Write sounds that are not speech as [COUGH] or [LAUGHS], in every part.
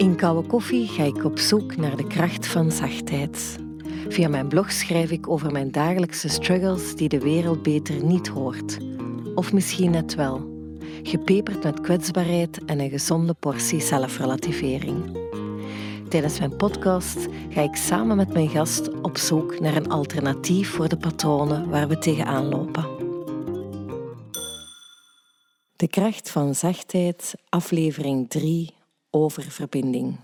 In Koude Koffie ga ik op zoek naar de kracht van zachtheid. Via mijn blog schrijf ik over mijn dagelijkse struggles die de wereld beter niet hoort. Of misschien net wel. Gepeperd met kwetsbaarheid en een gezonde portie zelfrelativering. Tijdens mijn podcast ga ik samen met mijn gast op zoek naar een alternatief voor de patronen waar we tegenaan lopen. De kracht van zachtheid, aflevering 3 over verbinding.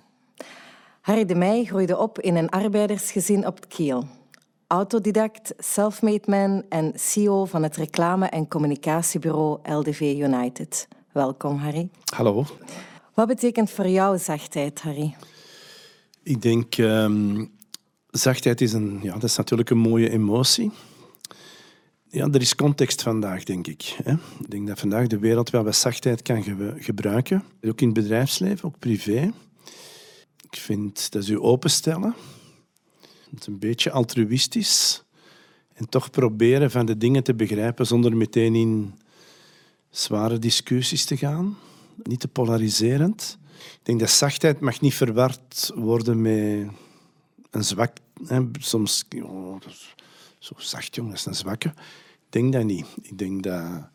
Harry de Meij groeide op in een arbeidersgezin op het Kiel. Autodidact, self-made man en CEO van het reclame- en communicatiebureau LDV United. Welkom, Harry. Hallo. Wat betekent voor jou zachtheid, Harry? Ik denk, um, zachtheid is, een, ja, dat is natuurlijk een mooie emotie. Ja, er is context vandaag, denk ik. Hè. Ik denk dat vandaag de wereld wel wat zachtheid kan gebruiken. Ook in het bedrijfsleven, ook privé. Ik vind dat ze openstellen. Het is een beetje altruïstisch. En toch proberen van de dingen te begrijpen zonder meteen in zware discussies te gaan. Niet te polariserend. Ik denk dat zachtheid mag niet verward worden met een zwak. Hè. Soms, oh, zo zacht jongen, dat een zwakke. Ik denk dat niet. Ik denk dat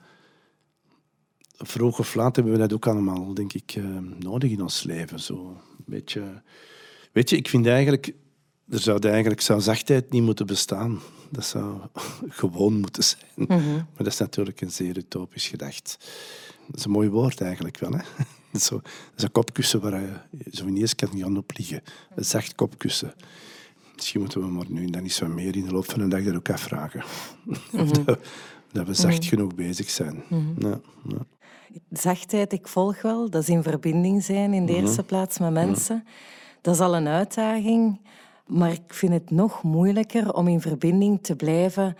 vroeg of laat hebben we dat ook allemaal, denk ik, eh, nodig in ons leven. Zo beetje... Weet je, ik vind eigenlijk, er zou eigenlijk zou zachtheid niet moeten bestaan. Dat zou [LAUGHS] gewoon moeten zijn. Mhm. Maar dat is natuurlijk een zeer utopisch gedacht. Dat is een mooi woord eigenlijk wel. Hè? [LAUGHS] Zo, dat is een kopkussen waar je zo ineens kan gaan op liggen. Een zacht kopkussen. Misschien moeten we maar nu dan eens wat meer in de loop van de dag dat ook afvragen. [LAUGHS] Mm dat, dat, we zacht mhm. genoeg bezig zijn. Ja, ja. Zachtheid, ik volg wel. Dat is in verbinding zijn in de mhm. eerste plaats met mensen. Dat is al een uitdaging. Maar ik vind het nog moeilijker om in verbinding te blijven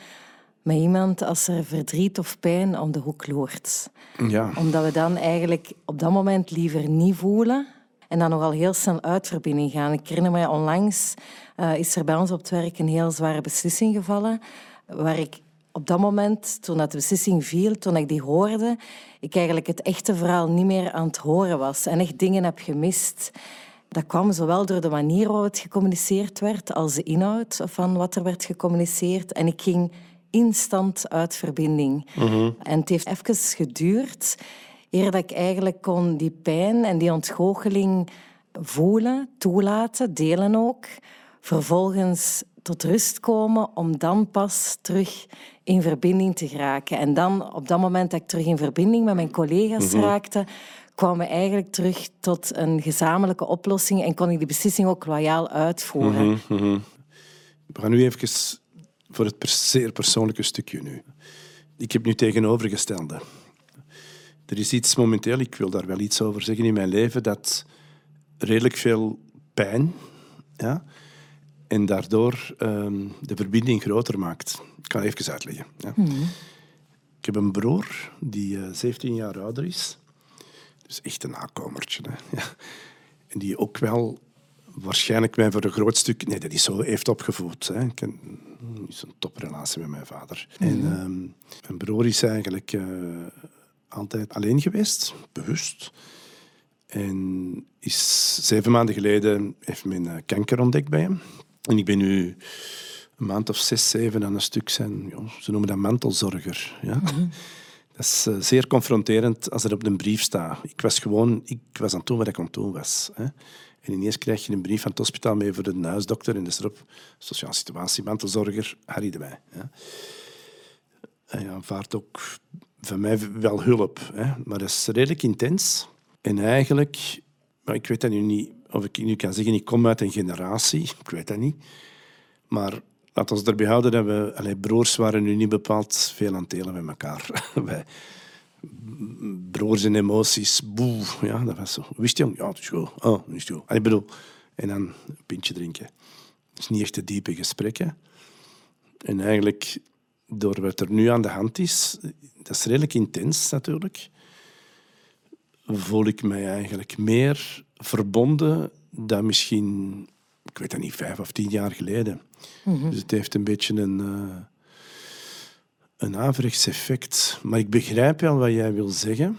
met iemand als er verdriet of pijn om de hoek loert. Ja. Omdat we dan eigenlijk op dat moment liever niet voelen en dan nogal heel snel uit verbinding gaan. Ik herinner me onlangs uh, is er bij ons op het werk een heel zware beslissing gevallen, waar ik op dat moment, toen dat de beslissing viel, toen ik die hoorde, ik eigenlijk het echte verhaal niet meer aan het horen was en echt dingen heb gemist. Dat kwam zowel door de manier waarop het gecommuniceerd werd als de inhoud van wat er werd gecommuniceerd. En ik ging instant uit verbinding. Mhm. En het heeft even geduurd eer dat ik eigenlijk kon die pijn en die ontgoocheling voelen, toelaten, delen ook. Vervolgens tot rust komen om dan pas terug in verbinding te geraken. En dan, op dat moment dat ik terug in verbinding met mijn collega's mm raakte, kwamen we eigenlijk terug tot een gezamenlijke oplossing en kon ik die beslissing ook loyaal uitvoeren. Mhm, mhm. We gaan nu even voor het zeer persoonlijke stukje nu. Ik heb nu tegenovergestelde. Er is iets momenteel, ik wil daar wel iets over zeggen in mijn leven, dat redelijk veel pijn ja, en daardoor um, de verbinding groter maakt. Ik ga even uitleggen. Ja. Mhm. Ik heb een broer die uh, eh, 17 jaar ouder is. Dus echt een nakomertje. Hè. Ja. En die ook wel waarschijnlijk mij voor een groot stuk... Nee, dat is zo heeft opgevoed. Hè. Ik heb een toprelatie met mijn vader. En um, mijn broer is eigenlijk... Uh, altijd alleen geweest, bewust. En is zeven maanden geleden heeft men uh, kanker ontdekt bij hem. En ik ben nu een maand of zes, zeven aan een stuk zijn, ja, ze noemen dat mantelzorger. Ja? Mhm. Dat is uh, zeer confronterend als er op een brief staat. Ik was gewoon, ik was aan het doen wat ik aan het doen was. Hè? En ineens krijg je een brief van het hospitaal mee voor de huisdokter en dat is erop sociale situatie, mantelzorger, Harry de Wij. Ja? En hij aanvaardt ook van mij wel hulp, hè. maar dat is redelijk intens. En eigenlijk, maar ik weet dat nu niet, of ik nu kan zeggen, ik kom uit een generatie, ik weet dat niet. Maar laten we erbij houden dat we, allee, broers waren nu niet bepaald veel aan het delen met elkaar. [LAUGHS] Broers en emoties, boe, ja, dat was zo. Wist je? Ja, het is goed. Oh, is bedoel, en dan een pintje drinken. Het is niet echt de diepe gesprekken. En eigenlijk door wat er nu aan de hand is, dat is redelijk intens natuurlijk, voel ik mij eigenlijk meer verbonden dan misschien, ik weet dat niet, vijf of tien jaar geleden. Mhm. Dus het heeft een beetje een, uh, een averechts effect. Maar ik begrijp wel wat jij wil zeggen.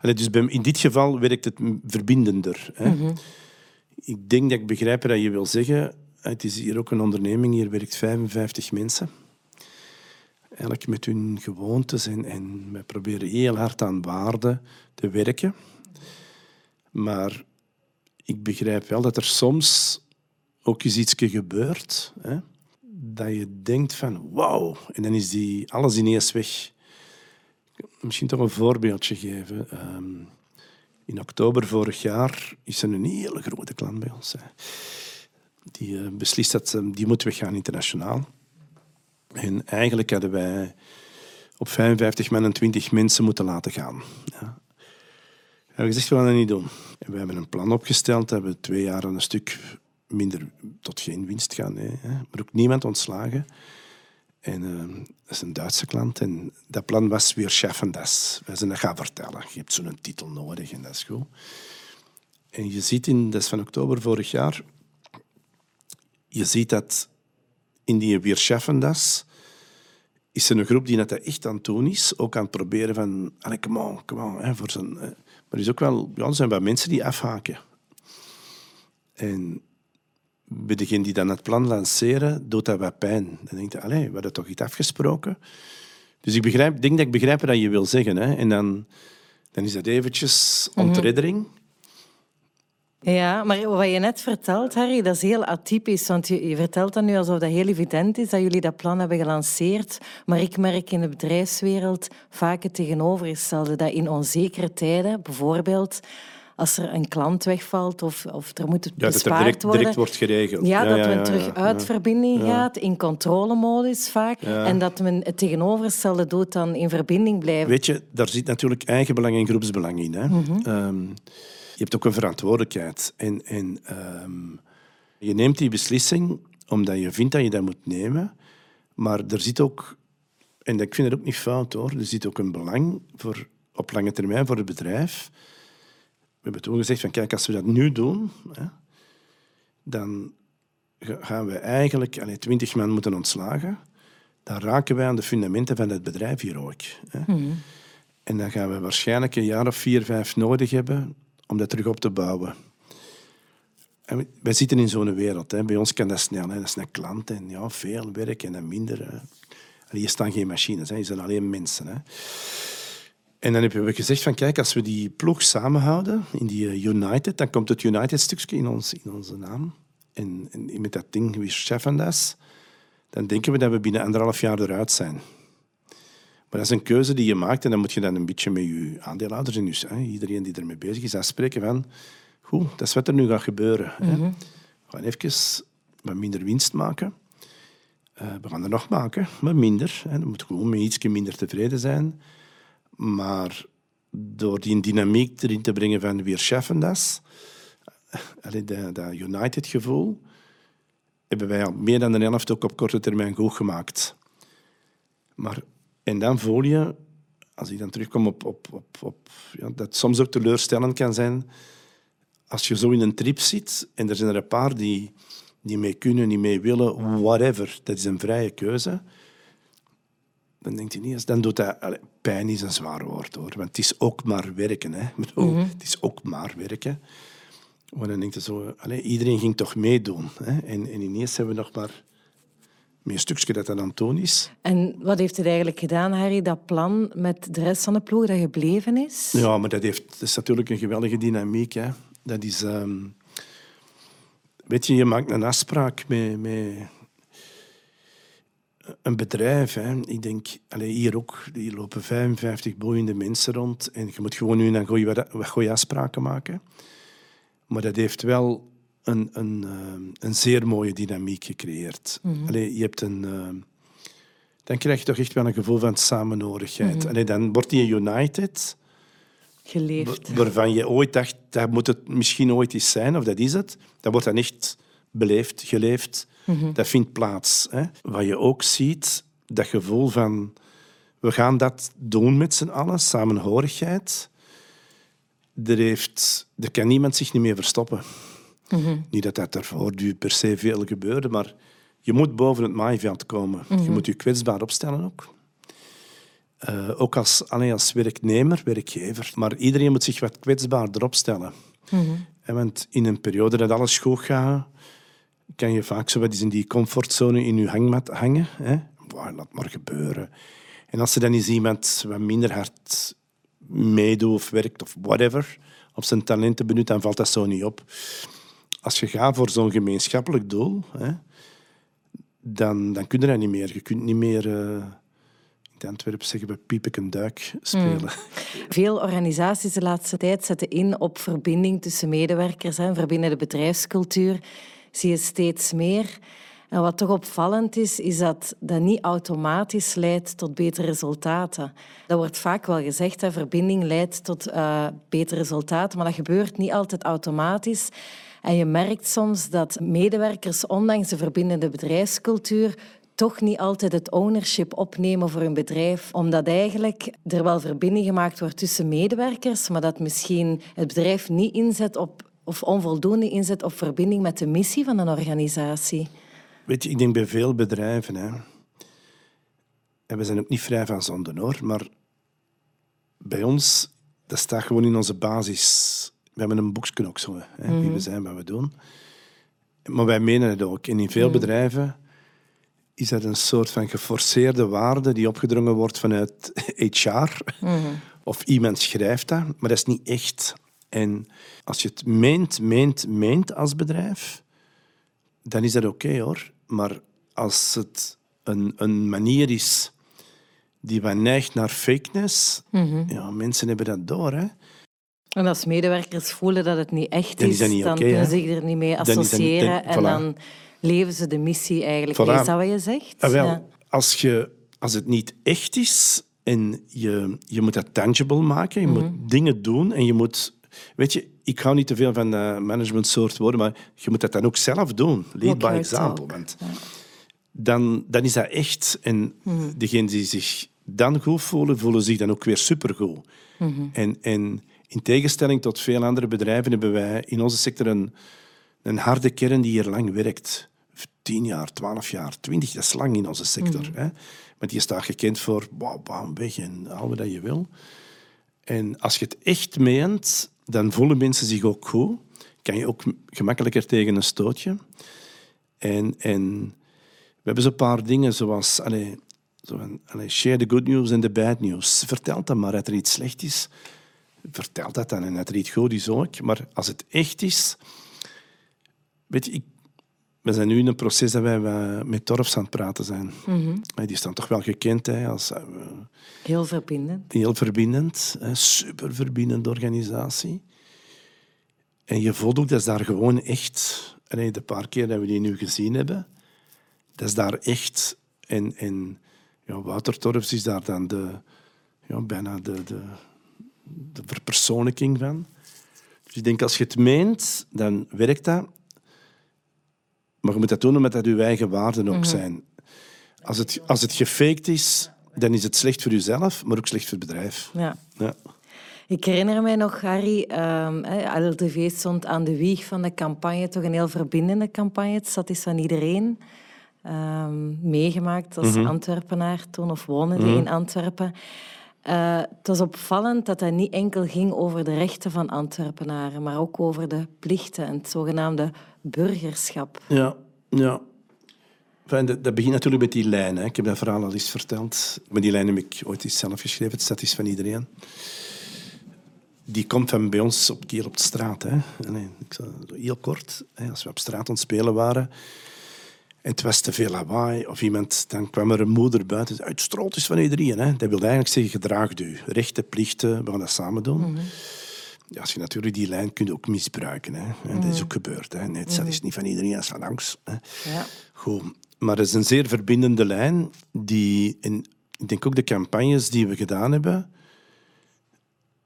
Allee, dus in dit geval werkt het verbindender. Hè. Mhm. Ik denk dat ik begrijp wat je wil zeggen. Het is hier ook een onderneming, hier werkt 55 mensen. Eigenlijk met hun gewoontes en, en we proberen heel hard aan waarden te werken. Maar ik begrijp wel dat er soms ook eens iets gebeurt. Hè, dat je denkt van wauw, en dan is die alles ineens weg. Misschien toch een voorbeeldje geven. Ehm, in oktober vorig jaar is er een hele grote klant bij ons. Hè. Die uh, beslist dat um, die moet weggaan internationaal. En eigenlijk hadden wij op 55 man en 20 mensen moeten laten gaan. Ja. We hebben gezegd, we gaan dat niet doen. En we hebben een plan opgesteld we twee jaar een stuk minder tot geen winst gaan. Nee. Maar ook niemand ontslagen. En uh, dat is een Duitse klant. En dat plan was weer chef en das. Wij zijn dat gaan vertellen. Je hebt zo'n titel nodig en dat is goed. En je ziet in, dat is van oktober vorig jaar, je ziet dat in die weer chef en das is er een groep die dat echt aan het doen is. Ook aan het proberen van, allez, come on, come on. Hè, voor zijn, maar er, is ook wel, ja, er zijn wel mensen die afhaken. En bij degene die dan het plan lanceren, doet dat wat pijn. Dan denk je, allee, we hadden toch iets afgesproken? Dus ik begrijp, denk dat ik begrijp wat je wil zeggen. Hè? En dan, dan is dat eventjes ontreddering. Ja, maar wat je net vertelt, Harry, dat is heel atypisch. Want je, je, vertelt dat nu alsof dat heel evident is dat jullie dat plan hebben gelanceerd. Maar ik merk in de bedrijfswereld vaak het tegenovergestelde. Dat in onzekere tijden, bijvoorbeeld als er een klant wegvalt of, of er moet ja, bespaard dat er direct, worden. direct wordt geregeld. Ja, ja dat ja, men terug uit verbinding gaat, in controlemodus vaak. En dat men het tegenovergestelde doet dan in verbinding blijven. Weet je, daar zit natuurlijk eigenbelang en groepsbelang in. Hè? Um, je hebt ook een verantwoordelijkheid. En, en um, je neemt die beslissing omdat je vindt dat je dat moet nemen. Maar er zit ook, en ik vind het ook niet fout hoor, er zit ook een belang voor, op lange termijn voor het bedrijf. We hebben toen gezegd van kijk, als we dat nu doen, hè, dan gaan we eigenlijk allee, 20 man moeten ontslagen. Dan raken wij aan de fundamenten van het bedrijf hier ook. Hè. Mhm. En dan gaan we waarschijnlijk een jaar of vier, vijf nodig hebben om dat terug op te bouwen. En wij zitten in zo'n wereld. Hè. Bij ons kan dat snel. Hè. Dat is en ja, veel werk en dan minder. Hè. Hier staan geen machines, hè. hier zijn alleen mensen. Hè. En dan hebben we gezegd van kijk, als we die ploeg samenhouden in die uh, United, dan komt het United-stukje in, ons, in onze naam. En, en met dat ding weer chef en das, dan denken we dat we binnen anderhalf jaar eruit zijn. Maar dat is een keuze die je maakt en dan moet je dan een beetje met je aandeelhouders en dus, hè, iedereen die ermee bezig is, afspreken van goed, dat is wat er nu gaat gebeuren. Hè. We gaan even wat minder winst maken. Uh, we gaan er nog maken, maar minder. Hè. Dan moet gewoon met iets minder tevreden zijn. Maar door die dynamiek erin te brengen van weer chef en das, dat, dat United-gevoel, hebben wij al meer dan de helft ook op korte termijn goed gemaakt. Maar, en dan voel je, als ik dan terugkom op, op, op, op ja, dat soms ook teleurstellend kan zijn, als je zo in een trip zit en er zijn er een paar die niet mee kunnen, niet mee willen, whatever, dat is een vrije keuze dan denkt hij niet eens, dan doet dat... Allez, pijn is een zwaar woord, hoor. Want het is ook maar werken, hè. Bedoel, mm -hmm. Het is ook maar werken. Maar dan denkt hij zo... Allez, iedereen ging toch meedoen. Hè. En, en ineens hebben we nog maar... Met een stukje dat dat aan toon is. En wat heeft het eigenlijk gedaan, Harry, dat plan met de rest van de ploeg dat gebleven is? Ja, maar dat, heeft, dat is natuurlijk een geweldige dynamiek. Hè. Dat is... Um, weet je, je maakt een afspraak met... met een bedrijf. Hè. Ik denk, allez, hier ook, hier lopen 55 boeiende mensen rond. En je moet gewoon nu en dan wat, wat goede afspraken maken. Maar dat heeft wel een, een, uh, een zeer mooie dynamiek gecreëerd. Mm -hmm. Allee, je hebt een, uh, dan krijg je toch echt wel een gevoel van samenhorigheid. Mm -hmm. Allee, dan wordt die United... Geleefd. Waarvan je ooit dacht, dat moet het misschien ooit eens zijn, of dat is het. Dat wordt dan echt beleefd, geleefd. Mm-hmm. Dat vindt plaats. Hè. Wat je ook ziet, dat gevoel van... We gaan dat doen met z'n allen, samenhorigheid. Er, heeft, er kan niemand zich niet meer verstoppen. Mm-hmm. Niet dat dat daarvoor per se veel gebeurde, maar je moet boven het maaiveld komen. Je moet je kwetsbaar opstellen ook. Uh, ook als, alleen als werknemer, werkgever. Maar iedereen moet zich wat kwetsbaarder opstellen. Mm Want in een periode dat alles goed gaat, kan je vaak zo wat eens in die comfortzone in je hangmat hangen. Hè? Wow, laat maar gebeuren. En als er dan eens iemand wat minder hard meedoet of werkt of whatever, op zijn talenten benut, dan valt dat zo niet op. Als je gaat voor zo'n gemeenschappelijk doel, hè, dan, dan kun je dat niet meer. Je kunt niet meer... Uh, in Antwerpen zeggen we piepek en duik spelen. Hmm. Veel organisaties de laatste tijd zetten in op verbinding tussen medewerkers, hè, verbindende bedrijfscultuur. Zie je steeds meer. En wat toch opvallend is, is dat dat niet automatisch leidt tot betere resultaten. Dat wordt vaak wel gezegd, hè, verbinding leidt tot uh, betere resultaten, maar dat gebeurt niet altijd automatisch. En je merkt soms dat medewerkers, ondanks de verbindende bedrijfscultuur, toch niet altijd het ownership opnemen voor hun bedrijf. Omdat eigenlijk er wel verbinding gemaakt wordt tussen medewerkers, maar dat misschien het bedrijf niet inzet op, of onvoldoende inzet op verbinding met de missie van een organisatie. Weet je, ik denk bij veel bedrijven, hè, en we zijn ook niet vrij van zonden hoor, maar bij ons, dat staat gewoon in onze basis. We hebben een hè, wie we mhm. zijn, wat we doen. Maar wij menen het ook. En in veel mhm. bedrijven is dat een soort van geforceerde waarde die opgedrongen wordt vanuit HR. Mhm. Of iemand schrijft dat, maar dat is niet echt. En als je het meent, meent, meent als bedrijf, dan is dat oké hoor. Maar als het een, een manier is die wat neigt naar fakeness, mm ja, mensen hebben dat door. Hè. En als medewerkers voelen dat het niet echt is, dan, kunnen ze zich er niet mee associëren en dan leven ze de missie eigenlijk. Voilà. Is dat wat je zegt? Ah, wel, ja. als, je, als het niet echt is en je, je moet dat tangible maken, je moet mhm. dingen doen en je moet... Weet je, ik hou niet te veel van uh, management soort woorden, maar je moet dat dan ook zelf doen. Lead by example. Want dan, dan is dat echt. En mm degenen die zich dan goed voelen, voelen zich dan ook weer supergoed. Mm en, en in tegenstelling tot veel andere bedrijven hebben wij in onze sector een, een harde kern die hier lang werkt. 10 jaar, 12 jaar, 20, dat is lang in onze sector. Mm hè? Maar die staat gekend voor wow, bam, weg en al wat je wil. En als je het echt meent, dan voelen mensen zich ook goed. Kan je ook gemakkelijker tegen een stootje. En, en we hebben zo'n paar dingen zoals... Allez, zo allez, share the good news and the bad news. Vertel dat maar. Als er iets slecht is, vertel dat dan. En als er iets goed is ook. Maar als het echt is... Weet je, ik, we zijn nu in een proces dat wij met Torfs aan het praten zijn. Mm Die staan toch wel gekend hè, als... Uh, heel verbindend. Heel verbindend. Hè, super verbindende organisatie. En je voelt ook, dat is daar gewoon echt... En de paar keer dat we die nu gezien hebben, dat is daar echt... En, en ja, Wouter Torfs is daar dan de, ja, bijna de, de, de verpersoonlijking van. Dus ik denk, als je het meent, dan werkt dat. Maar je moet dat doen omdat dat je eigen waarden ook mhm. zijn. Als het, als het gefaked is, dan is het slecht voor jezelf, maar ook slecht voor het bedrijf. Ja. ja. Ik herinner mij nog, Harry, um, ehm, LTV stond aan de wieg van de campagne, toch een heel verbindende campagne. Het zat is van iedereen. Um, meegemaakt als mm Antwerpenaar toen, of wonen mm in Antwerpen. Uh, het was opvallend dat het niet enkel ging over de rechten van Antwerpenaren, maar ook over de plichten en het zogenaamde burgerschap. Ja, ja. Enfin, dat, dat, begint natuurlijk met die lijn. Hè. Ik heb dat verhaal al eens verteld. Maar die lijn heb ik ooit eens zelf geschreven. Het staat is van iedereen. Die komt van bij ons op keer op de straat. Hè. Nee, ik zal, heel kort, hè, als we op straat aan het spelen waren en het was te veel lawaai. Of iemand, dan kwam er een moeder buiten. Het is van iedereen. Hè. Dat wil eigenlijk zeggen, gedraag u. Rechten, plichten, we gaan dat samen doen. Mm -hmm. ja, als je natuurlijk die lijn kunt ook misbruiken. Hè. En dat is ook gebeurd. Hè. Nee, dat is niet van iedereen, dat is van langs. Hè. Ja. Goed. Maar het is een zeer verbindende lijn. Die, ik denk ook de campagnes die we gedaan hebben.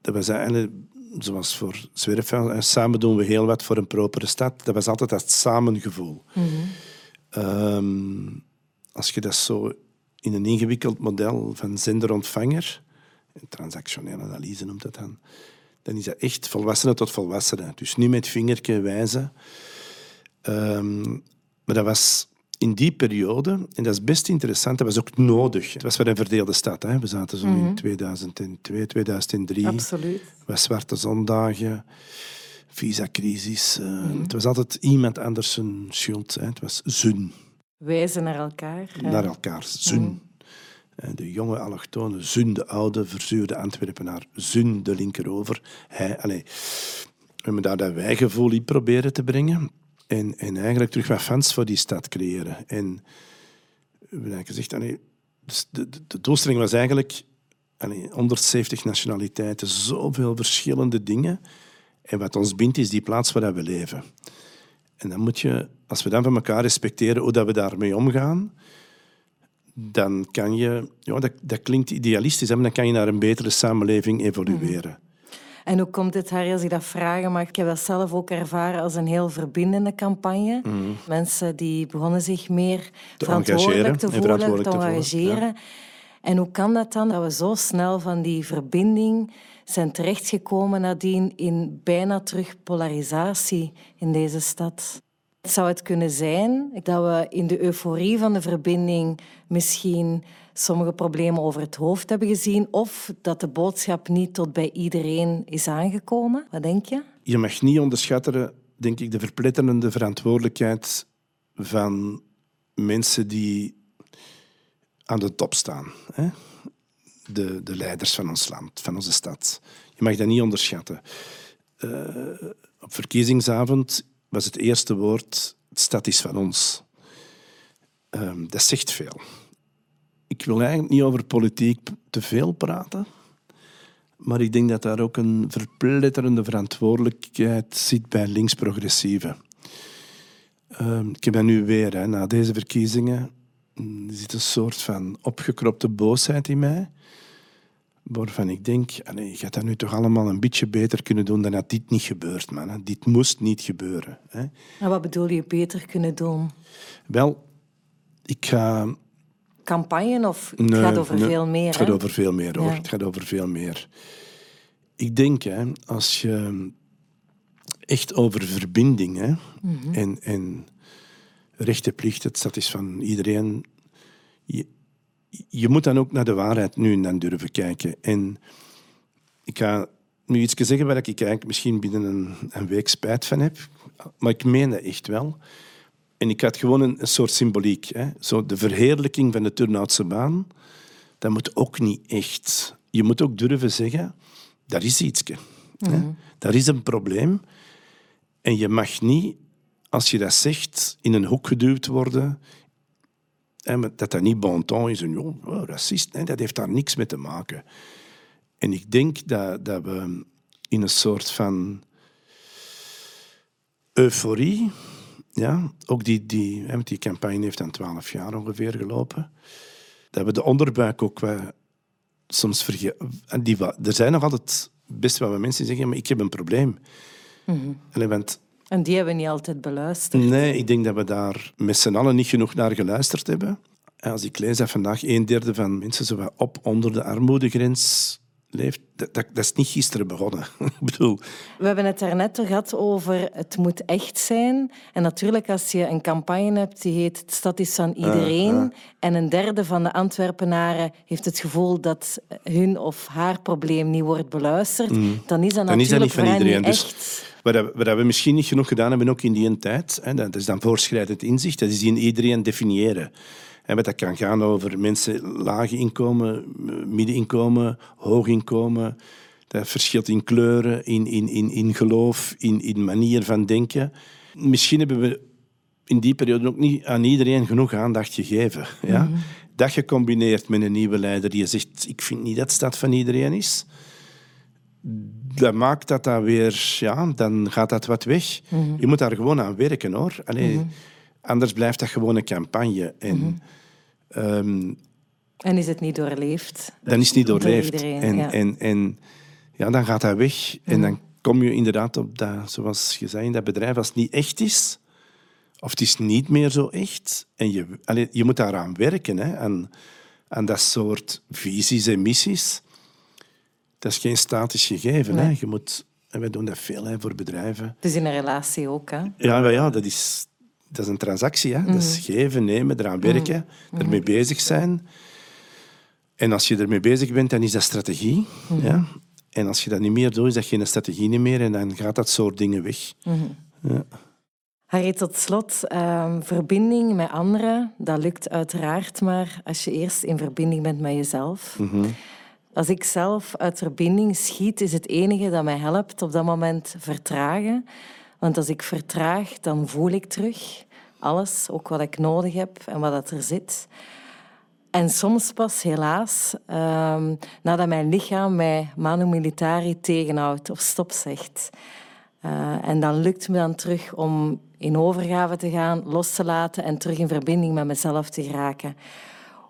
Dat was eigenlijk, zoals voor Zwerfvuil, samen doen we heel wat voor een propere stad. Dat was altijd dat samengevoel. Mm Ehm, als je dat zo in een ingewikkeld model van zender-ontvanger, transactionele analyse noemt dat dan, dan is dat echt volwassenen tot volwassenen. Dus niet met vingertje wijzen. Um, maar dat was in die periode, en dat is best interessant, dat was ook nodig. Het was wel een verdeelde stad. Hè. We zaten zo in 2002, 2003. Absoluut. Het was zwarte zondagen, visa-crisis. Uh, Het was altijd iemand anders zijn schuld. Hè. Het was zun. Wijzen naar elkaar. Naar elkaar, zun. De jonge allochtone, Zun, de oude, verzuurde Antwerpenaar, Zun, de linkerover. Hij, allez, we hebben daar dat wijgevoel in proberen te brengen. En, en eigenlijk terug wat fans voor die stad creëren. En we hebben eigenlijk gezegd, allee, dus de, de, de, doelstelling was eigenlijk allee, 170 nationaliteiten, zoveel verschillende dingen. En wat ons bindt is die plaats waar we leven. En dan moet je, als we dan van elkaar respecteren hoe dat we daarmee omgaan, dan kan je, ja, dat, dat klinkt idealistisch, maar dan kan je naar een betere samenleving evolueren. En hoe komt het, Harry, als ik dat vragen mag? Ik heb dat zelf ook ervaren als een heel verbindende campagne. Mhm. Mensen die begonnen zich meer te verantwoordelijk te voelen, te, engageren. En hoe kan dat dan, dat we zo snel van die verbinding zijn terechtgekomen nadien in bijna terug polarisatie in deze stad? Zou het kunnen zijn dat we in de euforie van de verbinding misschien sommige problemen over het hoofd hebben gezien of dat de boodschap niet tot bij iedereen is aangekomen? Wat denk je? Je mag niet onderschatten, denk ik, de verpletterende verantwoordelijkheid van mensen die aan de top staan. Hè? De, de leiders van ons land, van onze stad. Je mag dat niet onderschatten. Uh, op verkiezingsavond was het eerste woord: de stad is van ons. Um, dat zegt veel. Ik wil eigenlijk niet over politiek te veel praten. Maar ik denk dat daar ook een verpletterende verantwoordelijkheid zit bij links-progressieven. Uh, ik dat nu weer, hè, na deze verkiezingen. Er zit een soort van opgekropte boosheid in mij. Waarvan ik denk, je gaat dat nu toch allemaal een beetje beter kunnen doen dan dat dit niet gebeurt, man. Dit moest niet gebeuren. Hè. En wat bedoel je beter kunnen doen? Wel, ik ga campagne of het gaat over veel meer? Het gaat over veel meer, hoor. Het gaat over veel meer. Ik denk, hè, als je echt over verbinding hè, mhm. en, en rechten, plichten, dat is van iedereen. Je, je moet dan ook naar de waarheid nu en dan durven kijken. En ik ga nu iets zeggen waar ik eigenlijk misschien binnen een, een week spijt van heb, maar ik meen dat echt wel. En ik had gewoon een, een soort symboliek. Hè. Zo de verheerlijking van de Turnhoutse baan, dat moet ook niet echt. Je moet ook durven zeggen, daar is iets. Mm Daar is een probleem. En je mag niet, als je dat zegt, in een hoek geduwd worden. dat dat niet bon ton is. En, oh, racist, nee, dat heeft daar niks mee te maken. En ik denk dat, dat we in een soort van euforie ja, ook die, die, die campagne heeft dan twaalf jaar ongeveer gelopen. Dat we de onderbuik ook wel soms vergeten. Er zijn nog altijd best wel wat mensen die zeggen, maar ik heb een probleem. Mm en die hebben we niet altijd beluisterd. Nee, ik denk dat we daar met z'n allen niet genoeg naar geluisterd hebben. En als ik lees dat vandaag een derde van mensen zo op onder de armoedegrens leeft, dat, dat, is niet gisteren begonnen. [LAUGHS] ik bedoel... We hebben het daarnet gehad over het moet echt zijn. En natuurlijk, als je een campagne hebt die heet Het stad is van iedereen, ah, ah. en een derde van de Antwerpenaren heeft het gevoel dat hun of haar probleem niet wordt beluisterd, mm. dan is dat dan natuurlijk is dat niet van iedereen. Niet dus Wat, wat we misschien niet genoeg gedaan hebben, ook in die tijd, hè, dat is dan voorschrijdend inzicht, dat is die iedereen definiëren. En dat kan gaan over mensen laag inkomen, middeninkomen, hoog inkomen. Dat verschilt in kleuren, in, in, in, in geloof, in, in manier van denken. Misschien hebben we in die periode ook niet aan iedereen genoeg aandacht gegeven. Ja? Mhm. Dat gecombineerd met een nieuwe leider die zegt, ik vind niet dat het stad van iedereen is. Dat maakt dat dat weer, ja, dan gaat dat wat weg. Mhm. Je moet daar gewoon aan werken hoor. Allee, mhm. Anders blijft dat gewoon een campagne. En, mm en is het niet doorleefd? Dan is het niet doorleefd. en, ja. En, en ja, dan gaat dat weg. En dan kom je inderdaad op dat, zoals je zei, in dat bedrijf, als het niet echt is, of het is niet meer zo echt, en je, allee, je moet daaraan werken, hè, aan, aan dat soort visies en missies. Dat is geen statisch gegeven. Hè. Je moet, en wij doen dat veel hè, voor bedrijven. Dus in een relatie ook, hè? Ja, ja dat is dat is een transactie. Hè? Dat is geven, nemen, eraan werken, ermee bezig zijn. En als je ermee bezig bent, dan is dat strategie. Ja? En als je dat niet meer doet, is dat geen strategie meer en dan gaat dat soort dingen weg. Ja. Harry, tot slot, ehm, verbinding met anderen, dat lukt uiteraard maar als je eerst in verbinding bent met jezelf. Als ik zelf uit verbinding schiet, is het enige dat mij helpt op dat moment vertragen. Want als ik vertraag, dan voel ik terug alles, ook wat ik nodig heb en wat dat er zit. En soms pas, helaas, ehm, nadat mijn lichaam mij manu militari tegenhoudt of stop zegt. Eh, en dan lukt me dan terug om in overgave te gaan, los te laten en terug in verbinding met mezelf te geraken.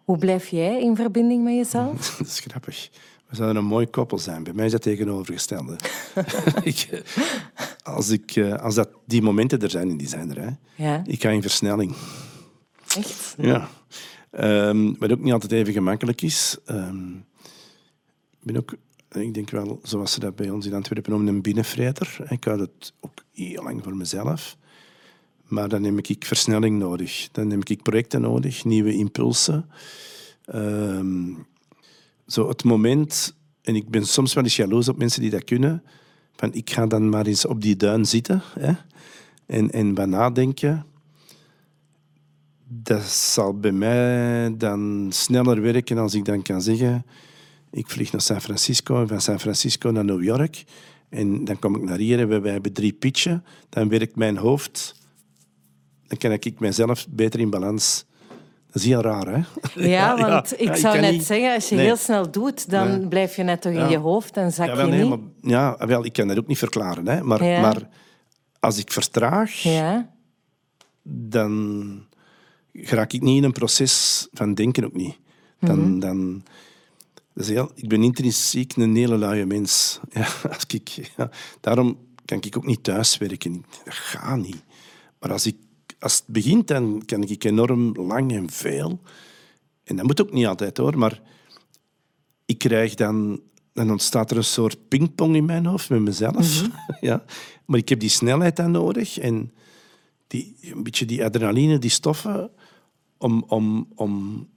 Hoe blijf jij in verbinding met jezelf? [LAUGHS] Dat is grappig. We zouden een mooi koppel zijn. Bij mij is dat tegenovergestelde. [LAUGHS] ik, als, ik, eh, als dat die momenten er zijn, en die zijn er, hè, Ja, ik ga in versnelling. echt? Ja. Ehm, wat ook niet altijd even gemakkelijk is. Ehm, ik ben ook, ik denk wel, zoals ze dat bij ons in Antwerpen noemen, een binnenvreter. Ik hou het ook heel lang voor mezelf. Maar dan heb ik versnelling nodig. Dan heb ik projecten nodig, nieuwe impulsen. Ehm, zo het moment, en ik ben soms wel eens jaloers op mensen die dat kunnen, van ik ga dan maar eens op die duin zitten hè, en, en wat nadenken dat zal bij mij dan sneller werken als ik dan kan zeggen... Ik vlieg naar San Francisco en van San Francisco naar New York. En dan kom ik naar hier en we hebben drie pitchen. Dan werkt mijn hoofd... Dan kan ik mezelf beter in balans... Dat is heel raar, hè? Ja, [LAUGHS] want ik zou net niet- zeggen, als je Nee. heel snel doet, dan Nee. blijf je net toch in je hoofd en zak je nee, niet. maar, ja, wel, ik kan dat ook niet verklaren. Hè? Maar, maar als ik vertraag, Ja, dan raak ik niet in een proces van denken ook niet. Dan, dan, dat is heel, ik ben intrinsiek een hele luie mens. [LAUGHS] Ja, als ik, ja, daarom kan ik ook niet thuiswerken. Dat gaat niet. Maar als, ik, als het begint, dan kan ik enorm lang en veel. En dat moet ook niet altijd hoor, maar ik krijg dan... Dan ontstaat er een soort pingpong in mijn hoofd met mezelf. [LAUGHS] ja. Maar ik heb die snelheid dan nodig en die, een beetje die adrenaline, die stoffen, om, om, om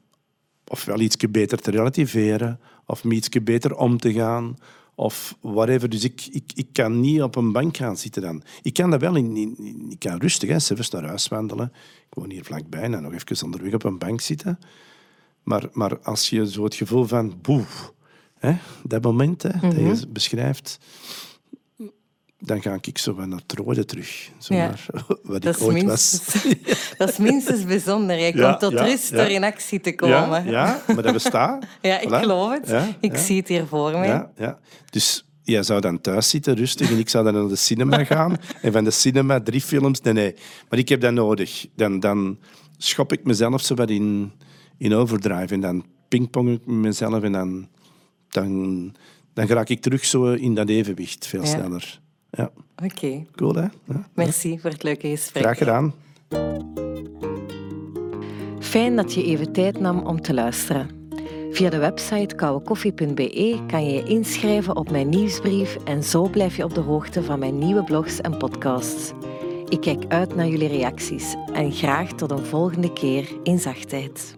ofwel iets beter te relativeren, of met iets beter om te gaan, of whatever. Dus ik, ik, ik kan niet op een bank gaan zitten dan. Ik kan dat wel, in, in, in- ik kan rustig, hè, zelfs naar huis wandelen. Ik woon hier vlakbij en nog even onderweg op een bank zitten. Maar, maar als je zo het gevoel van, boef, hè, dat moment hè, dat je beschrijft, dan ga ik zo naar het rode terug. Zo Ja. naar [LAUGHS] wat dat ik is, ooit was. minstens, [LAUGHS] dat is minstens bijzonder. Je [LAUGHS] Ja, komt tot rust door in actie te komen. Ja, ja, maar dat bestaat. Ja, ik Voilà. geloof het. Ik zie het hier voor me. Ja, ja. Dus jij zou dan thuis zitten, rustig, en ik zou dan naar de cinema gaan. En van de cinema drie films. Nee, nee. Maar ik heb dat nodig. Dan, dan schop ik mezelf zo wat in, in overdrive. En dan pingpong ik mezelf. En dan, dan, dan raak ik terug zo in dat evenwicht, veel sneller. Ja, Oké, cool hè? Ja. merci voor het leuke gesprek. Graag gedaan. Fijn dat je even tijd nam om te luisteren. Via de website kouwekoffie.be kan je je inschrijven op mijn nieuwsbrief en zo blijf je op de hoogte van mijn nieuwe blogs en podcasts. Ik kijk uit naar jullie reacties en graag tot een volgende keer in zachtheid.